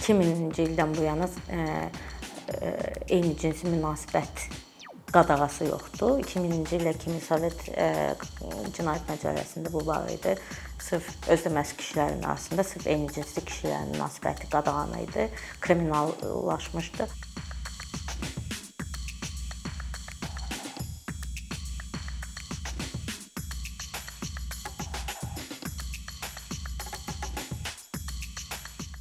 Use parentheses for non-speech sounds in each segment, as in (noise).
2000-ci ildən bu yana eyni cinsi münasibət qadağası yoxdur. 2000-ci illə kimi Sovet Cinayət Məcəlləsində bu var idi. Sırf özdeməz kişilərin arasında sırf eyni cinsli kişilərin münasibəti qadağan idi, kriminallaşmışdı.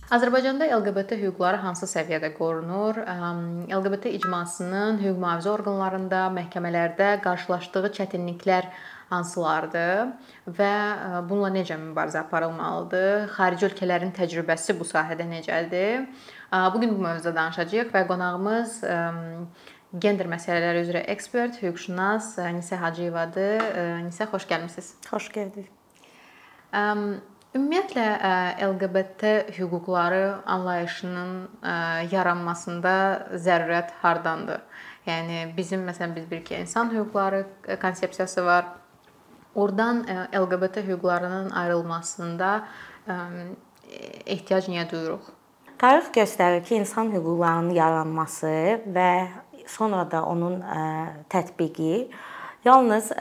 Azərbaycanda LGBT hüquqları hansı səviyyədə qorunur? LGBT icmasının hüquq mühafizə orqanlarında, məhkəmələrdə qarşılaşdığı çətinliklər hansılardır və bununla necə mübarizə aparılmalıdır? Xarici ölkələrin təcrübəsi bu sahədə necədir? Bu gün bu mövzuda danışacağıq və qonağımız gender məsələləri üzrə ekspert, hüquqşünas Nisə Hacıyevadır. Nisə xoş gəlmisiniz. Xoş gəldik. Ümumiyyətlə LGBT hüquqları anlayışının yaranmasında zərurət hardandır? Yəni bizim məsələn biz bilirik ki, insan hüquqları konsepsiyası var. Oradan LGBT hüquqlarının ayrılmasında ehtiyac niyə duyuruq? Tarix göstərir ki, insan hüquqlarının yaranması və sonra da onun tətbiqi yalnız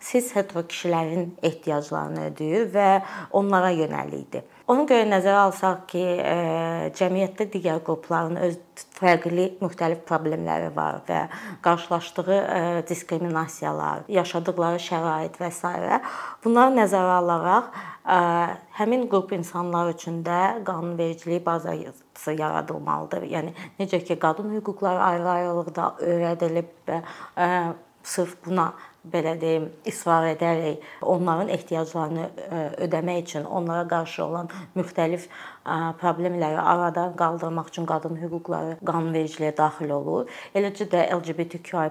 siz hetero kişilərin ehtiyaclarını ödəyir və onlara yönəlikdir. Ona görə nəzərə alsaq ki, cəmiyyətdə digər qrupların öz fərqli müxtəlif problemləri var və qarşılaşdığı diskriminasiyalar, yaşadıkları şərait və s. bunları nəzərə alaraq həmin qrup insanlar üçün də qanunvericilik bazası yaradılmalıdır. Yəni necə ki, qadın hüquqları ayrı-ayrılıqda öyrədilib və sırf buna belə deyim, israr edərək onların ehtiyaclarını ödəmək üçün onlara qarşı olan müxtəlif problemləri aradan qaldırmaq üçün qadın hüquqları qanunvericiliyə daxil olur. Eləcə də LGBTQI+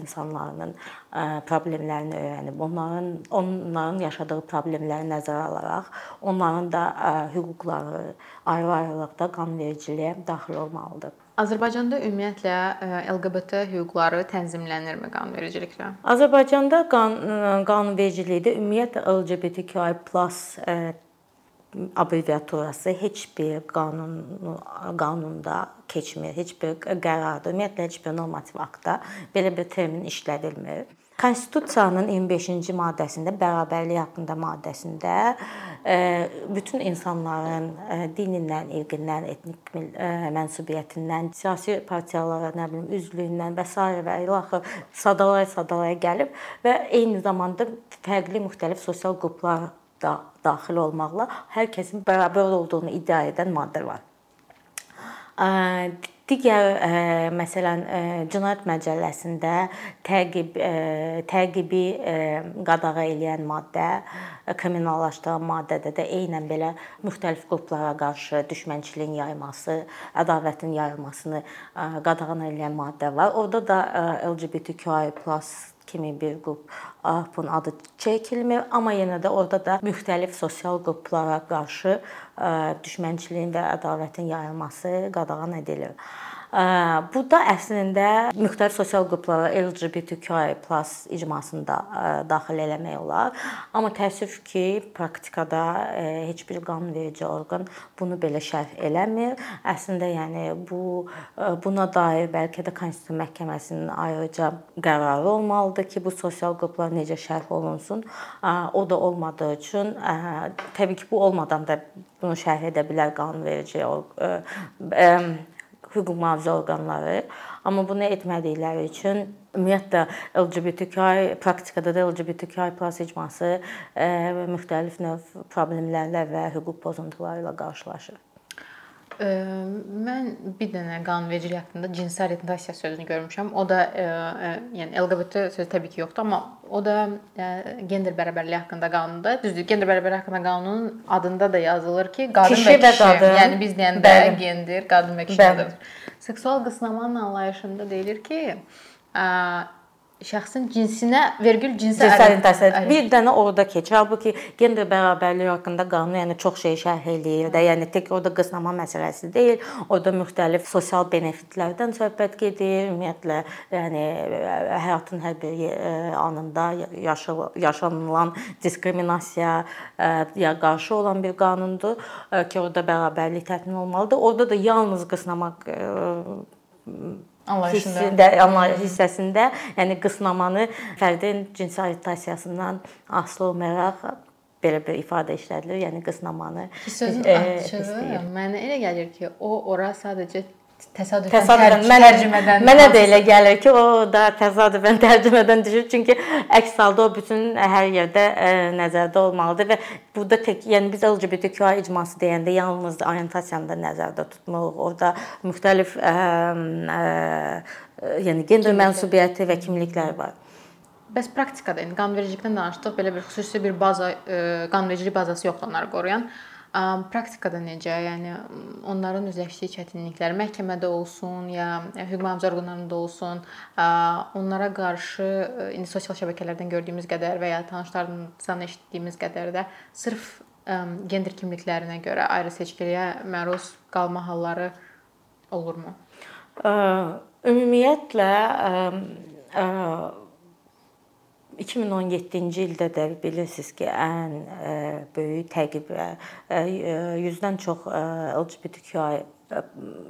insanlarının problemlərini öyrənib, onların onların yaşadığı problemləri nəzərə alaraq onların da hüquqları ayrı-ayrılıqda qanunvericiliyə daxil olmalıdır. Azərbaycanda ümumiyyətlə LGBT hüquqları tənzimlənirmi qanunvericiliklə? Azərbaycanda qan qanunvericilikdə ümumiyyətlə LGBTQI+ abreviaturası heç bir qanun qanunda keçmir, heç bir qərarda, ümumiyyətlə heç bir normativ aktda belə bir termin işlədilmir. Konstitusiyanın 25-ci maddəsində bərabərlik haqqında maddəsində bütün insanların dinindən, irqindən, etnik mənsubiyyətindən, siyasi partiyalara, nə bilim, üzvlüyündən və s. və ilaxır sadalaya-sadalaya gəlib və eyni zamanda fərqli müxtəlif sosial qruplar da daxil olmaqla hər kəsin bərabər olduğunu iddia edən maddə var. Digər məsələn Cinayət Məcəlləsində təqib təqibi qadağa eləyən maddə, kriminallaşdıran maddədə də eynən belə müxtəlif qruplara qarşı düşmənçiliyin yayılması, ədalətin yayılmasını qadağan edən maddə var. Orada da LGBTQI+ kimi bir qrup bunun adı çəkilmir, amma yenə də orada da müxtəlif sosial qruplara qarşı düşmənçiliyin və ədalətin yayılması qadağan edilir. Bu da əslində müxtəlif sosial qruplara LGBTQI+ icmasında daxil eləmək olar. Amma təəssüf ki, praktikada heç bir qanunverici orqan bunu belə şərh eləmir. Əslində yəni bu buna dair bəlkə də Konstitusiya Məhkəməsinin ayrıca qərarı olmalıdır ki, bu sosial qruplar necə şərh olunsun. O da olmadığı üçün təbii ki, bu olmadan da bunu şərh edə bilər qanunverici hüquq mühafizə orqanları, amma bunu etmədikləri üçün ümumiyyətlə LGBTQI praktikada da LGBTQI+ icması müxtəlif növ problemlərlə və hüquq pozuntuları ilə qarşılaşır. Mən bir dənə qanunvericilik haqqında cinsi orientasiya sözünü görmüşəm. O da yəni LGBT sözü təbii ki, yoxdur, amma o da gender bərabərliyi haqqında qanunda, düzdür, gender bərabərliyi haqqında qanunun adında da yazılır ki, qadın kişi və kişi. Qadın. Yəni biz deyəndə gender qadın və kişidir. Seksual qısnamanın anlayışında deyilir ki, şəxsin cinsinə vergül cinsi Cinsel ərə- orientasiya ərə- bir dənə orada keçir. Halbuki gender bərabərliyi haqqında qanun yəni çox şey şərh eləyir də. Yəni tək orada qısnama məsələsi deyil. Orada müxtəlif sosial benefitlərdən söhbət gedir. Ümumiyyətlə, yəni həyatın hər bir anında yaşa- yaşanılan diskriminasiyaya qarşı olan bir qanundur ki, orada bərabərlik təmin olmalıdır. Orada da yalnız qısnamaq anlayışında. hissində, anlayış hissəsində, yəni qısnamanı fərdin cinsi orientasiyasından asılı olmayaraq belə bir ifadə işlədilir. Yəni qısnamanı Sözün e, açığı istəyir. mənə elə gəlir ki, o ora sadəcə təsadüfən, Təsadüfən mənə, tərcümədən mənə də elə gəlir ki, o da təsadüfən (laughs) tərcümədən düşür, çünki əks halda o bütün hər yerdə ə, nəzərdə olmalıdır və burada tək, yəni biz LGBTQI icması deyəndə yalnız orientasiyanı da nəzərdə tutmuruq. Orada müxtəlif ə, ə, yəni gender mənsubiyyəti və kimliklər var. Bəs praktikada, yəni qanunvericilikdən danışdıq, belə bir xüsusi bir baza, e, qanunvericilik bazası yoxdur onları qoruyan. Praktikada necə? Yəni onların üzləşdiyi çətinliklər məhkəmədə olsun ya hüquq mühafizə orqanlarında olsun, onlara qarşı e, indi sosial şəbəkələrdən gördüyümüz qədər və ya tanışlarımızdan eşitdiyimiz qədər də sırf gender kimliklərinə görə ayrı seçkiliyə məruz qalma halları olurmu? Ümumiyyətlə ə, ə, 2017-ci ildə də bilirsiniz ki, ən ə, böyük təqib ə, ə, 100-dən çox LGBTQI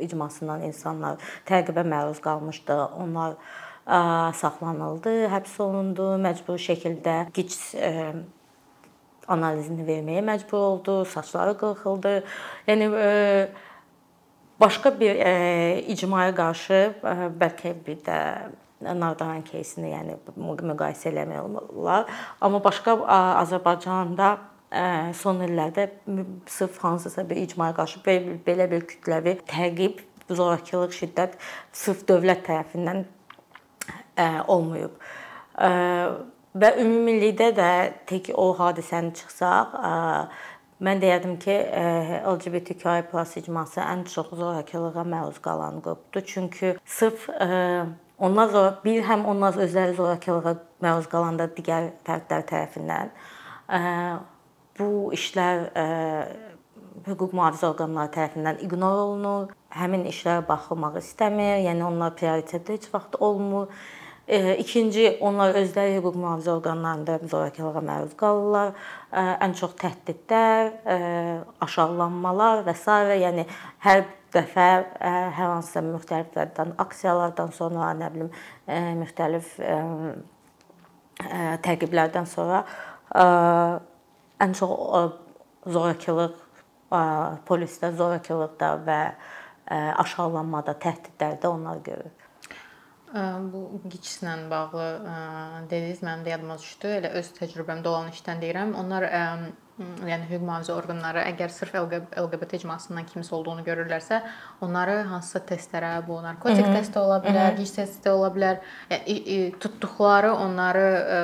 icmasından insanlar təqibə məruz qalmışdı. Onlar saxlanıldı, həbs olundu, məcburi şəkildə gic analizini verməyə məcbur oldu, saçları qırxıldı. Yəni başqa bir icmaya qarşı bəlkə bir də Nardaran кейsini, yəni müqayisə eləmək olar. Amma başqa ə, Azərbaycanda ə, son illərdə mü- sırf hansısa bir icmaya qarşı belə, belə bir kütləvi təqib, zorakılıq, şiddət sırf dövlət tərəfindən ə, olmayıb. Ə, və ümumilikdə də tək o hadisəni çıxsaq, ə, mən deyərdim ki, ə, LGBTQI+ icması ən çox zorakılığa məruz qalan qrupdur. Çünki sırf ə, onlar zor- bir həm onlar özləri zorakılığa məruz qalanda digər fərdlər tərəfindən ə, bu işlər ə, hüquq mühafizə orqanları tərəfindən iqnor olunur. Həmin işlərə baxılmaq istəmir. Yəni onlar prioritetdə heç vaxt olmur. E, İkinci, onlar özləri hüquq mühafizə orqanlarında zorakılığa məruz qalırlar. E, Ən çox təhdidlər, e, aşağılanmalar və s. yəni hər dəfə e, hər hansısa müxtəliflərdən aksiyalardan sonra, nə bilim, e, müxtəlif e, təqiblərdən sonra ən çox zorakılıq, polisdə zorakılıqda və aşağılanmada, təhdidlərdə onlar görür. Bu gicslə bağlı dediniz, mənim də yadıma düşdü. Elə öz təcrübəmdə olan işdən deyirəm. Onlar yəni hüquq mühafizə orqanları əgər sırf LG- LGBT icmasından kimsə olduğunu görürlərsə, onları hansısa testlərə, bu narkotik testi ola bilər, gic testi ola bilər. Yəni tutduqları onları ə,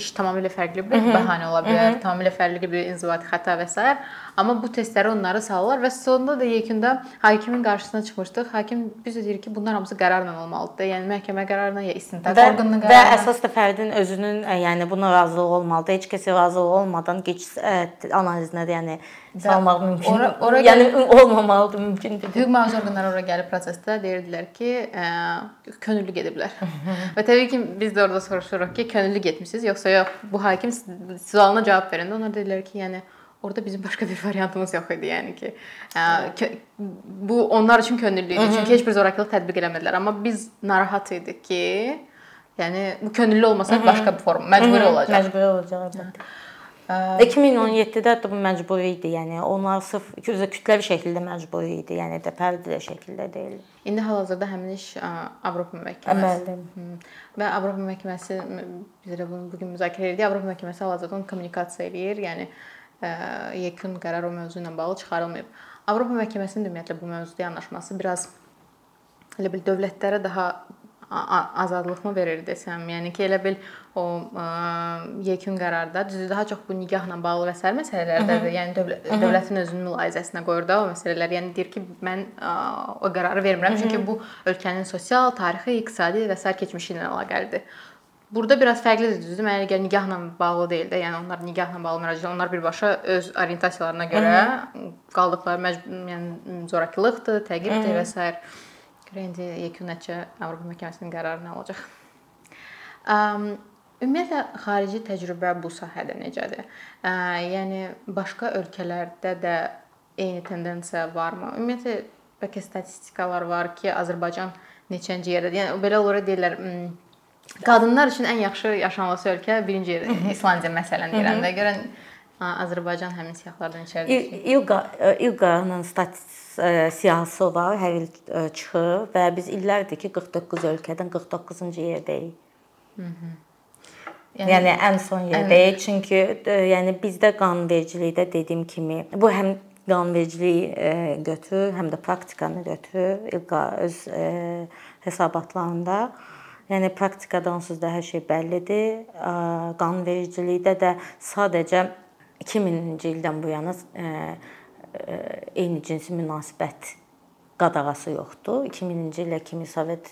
iş tamamilə fərqli bir bəhanə ola bilər, tamamilə fərqli bir inzibati xəta və s. Amma bu testləri onları salırlar və sonunda da yekunda hakimin qarşısına çıxmışdıq. Hakim bizə deyir ki, bunlar hamısı qərarla olmalıdır. Yəni məhkəmə qərarına ya istintaq Və, orqanının və qərarına. əsas da fərdin özünün yəni buna razılığı olmalıdır. Heç kəsə razılıq olmadan gic ə, analizinə də yəni salmaq mümkün. ora- ora yəni olmamalıdır, mümkün deyil. Hüquq mühafizə orqanları ora gəlib prosesdə deyirdilər ki, ə, könüllü gediblər. (laughs) və təbii ki, biz də orada soruşuruq ki, könüllü getmisiniz yoxsa yox? Bu hakim sualına cavab verəndə onlar dedilər ki, yəni orada bizim başqa bir (laughs) variantımız yox idi, yəni ki, ə, bu onlar üçün könüllü idi. Çünki heç bir zorakılıq tətbiq eləmədilər, amma biz narahat idik ki, yəni bu könüllü olmasa başqa bir forma məcburi olacaq. Məcburi olacaq əlbəttə. 2017-də də bu məcburi idi. Yəni onlar sırf kütləvi şəkildə məcburi idi. Yəni də fərdi də şəkildə deyil. İndi hal-hazırda həmin iş ə, Avropa məhkəməsi. Hı. və Avropa məhkəməsi biz də bunu bu gün müzakirə etdik. Avropa məhkəməsi hal-hazırda onu kommunikasiya eləyir. Yəni yekun qərar o mövzu ilə bağlı çıxarılmayıb. Avropa məhkəməsinin ümumiyyətlə bu mövzuda yanaşması biraz elə bil dövlətlərə daha a- a- azadlıqmı verir desəm, yəni ki, elə bil o ə, yekun qərarda düzdür daha çox bu nikahla bağlı və sair məsələlərdədir. Yəni dövlət, dövlətin özünün mülahizəsinə qoyur da o məsələlər. Yəni deyir ki, mən ə, o qərarı vermirəm çünki bu ölkənin sosial, tarixi, iqtisadi və sair keçmişi ilə əlaqəlidir. Burada biraz fərqlidir, düzdür? Mənə gəlir nikahla bağlı deyil də. Yəni onlar nikahla bağlı müraciət, onlar birbaşa öz orientasiyalarına görə qaldıqları məcbur, yəni zorakılıqdır, təqibdir və s. Görə indi yekun nəticə Avropa məhkəməsinin qərarı nə olacaq? Um, ümumiyyətlə xarici təcrübə bu sahədə necədir? Ə, yəni başqa ölkələrdə də eyni tendensiya varmı? Ümumiyyətlə bəlkə statistikalar var ki, Azərbaycan neçənci yerdədir? Yəni belə olur deyirlər, Qadınlar üçün ən yaxşı yaşanması ölkə birinci yer İslandiya məsələn deyirəm də. Görən Azərbaycan həmin siyahılardan içəridir. İLQA İLQA-nın statistik siyahısı var, hər il çıxır və biz illərdir ki 49 ölkədən 49-cu yerdəyik. Yəni, yəni ən son yerdəyik. Çünki yəni bizdə qanunvericilikdə dediyim kimi bu həm qanunvericiliyi götürür, həm də praktikanı götürür. İLQA öz hesabatlarında Yəni praktikada onsuz da hər şey bəllidir. Qanunvericilikdə də sadəcə 2000-ci ildən bu yana eyni cinsi münasibət qadağası yoxdur. 2000-ci illə kimi Sovet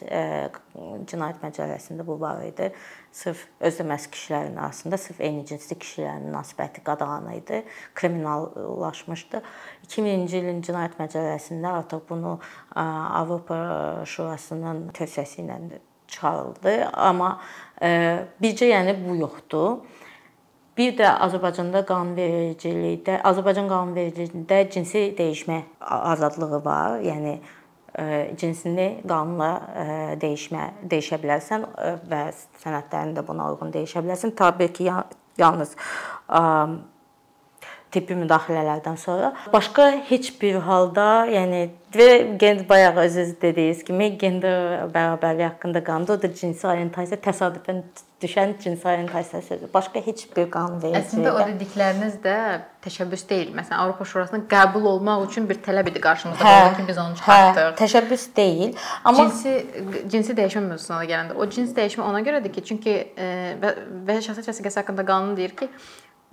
Cinayət Məcəlləsində bu var idi. Sırf özdeməz kişilərin arasında sırf eyni cinsli kişilərin münasibəti qadağan idi, kriminallaşmışdı. 2000-ci ilin Cinayət Məcəlləsində artıq bunu Avropa Şurasının tövsiyəsi ilə çıxarıldı, amma e, bircə yəni bu yoxdur. Bir də Azərbaycanda qanunvericilikdə, Azərbaycan qanunvericiliyində cinsi dəyişmə azadlığı var. Yəni e, cinsini qanunla e, dəyişmə dəyişə bilərsən və sənədlərini də buna uyğun dəyişə bilərsən. Təbii ki, yalnız tibbi müdaxilələrdən sonra başqa heç bir halda, yəni və gender bayaq özünüz dediyiniz kimi gender bərabərliyi haqqında qanunda o da cinsi orientasiya təsadüfən düşən cinsi orientasiya sözü. Başqa heç bir qanun verici. Əslində o dedikləriniz də təşəbbüs deyil. Məsələn, Avropa Şurasına qəbul olmaq üçün bir tələb idi qarşımızda hə, ki, biz onu çıxartdıq. Hə, təşəbbüs deyil. Amma cinsi cinsi dəyişmə mövzusuna gələndə o cins dəyişmə ona görədir ki, çünki e, və, və şəxsi vəsiqəsi haqqında qanun deyir ki,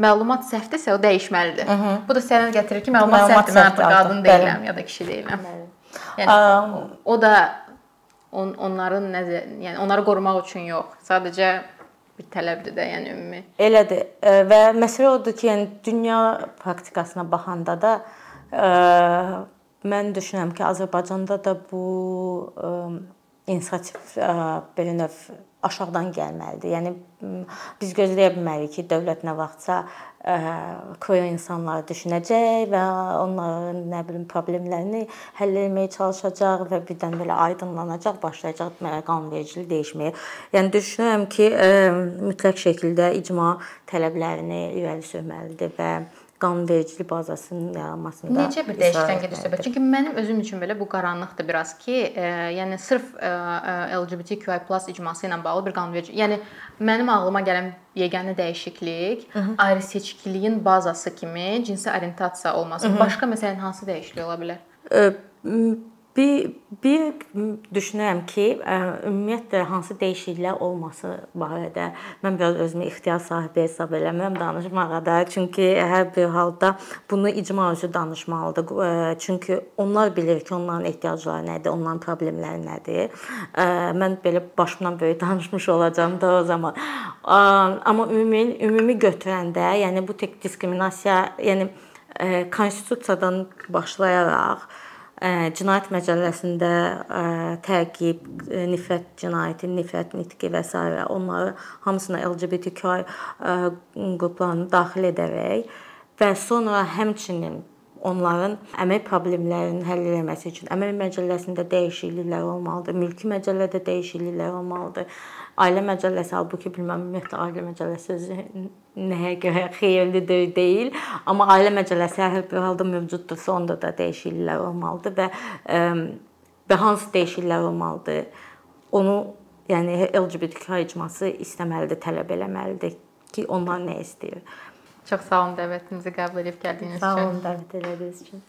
məlumat səhvdirsə o dəyişməlidir. Hı -hı. Bu da sənəd gətirir ki, məlumat, məlumat səhvdir, mən artıq qadın deyiləm ya da kişi deyiləm. Yəni um, o da on, onların nəzər, yəni onları qorumaq üçün yox, sadəcə bir tələbdir də, yəni ümumi. Elədir. Və məsələ odur ki, yəni dünya praktikasına baxanda da ə, mən düşünürəm ki, Azərbaycanda da bu ə, inisiativ ə, belə növ aşağıdan gəlməlidir. Yəni biz gözləyə bilmərik ki, dövlət nə vaxtsa queer insanları düşünəcək və onların nə bilim problemlərini həll etməyə çalışacaq və birdən belə aydınlanacaq, başlayacaq qanunvericilik dəyişməyə. Yəni düşünürəm ki, mütləq şəkildə icma tələblərini irəli sürməlidir və qanunvericilik bazasının yaranmasında necə bir dəyişiklikdən gedir söhbət? Çünki mənim özüm üçün belə bu qaranlıqdır biraz ki, e, yəni sırf e, e LGBTQI+ icması ilə bağlı bir qanunverici. Yəni mənim ağlıma gələn yeganə dəyişiklik ayrı seçkiliyin bazası kimi cinsi orientasiya olması. Hı -hı. Başqa məsələn hansı dəyişiklik ola bilər? E, Bir bir düşünürəm ki, ümumiyyətlə hansı dəyişikliklər olması barədə mən biraz özümü ixtiyar sahibi hesab eləmirəm danışmağa da. Çünki hər bir halda bunu icma üzrə danışmalıdır. Çünki onlar bilir ki, onların ehtiyacları nədir, onların problemləri nədir. Mən belə başımdan böyük (laughs) danışmış olacağam da o zaman. Amma ümumi ümumi götürəndə, yəni bu tək diskriminasiya, yəni konstitusiyadan başlayaraq Cinayət Məcəlləsində təqib, nifrət cinayəti, nifrət nitqi və s. onları hamısına LGBTQ qruplarını daxil edərək və sonra həmçinin onların əmək problemlərinin həll edilməsi üçün əmək məcəlləsində dəyişikliklər olmalıdır, mülki məcəllədə dəyişikliklər olmalıdır. Ailə məcəlləsi halbuki bilməm ümumiyyətlə ailə məcəlləsi özü nəyə görə xeyirlidir deyil, amma ailə məcəlləsi hər bir halda mövcuddursa, onda da dəyişikliklər olmalıdır və və hansı dəyişikliklər olmalıdır? Onu yəni LGBTQ icması istəməlidir, tələb eləməlidir ki, onlar nə istəyir. Çox sağ olun dəvətimizi qəbul edib gəldiyiniz sağ üçün. Sağ olun dəvət elədiyiniz üçün.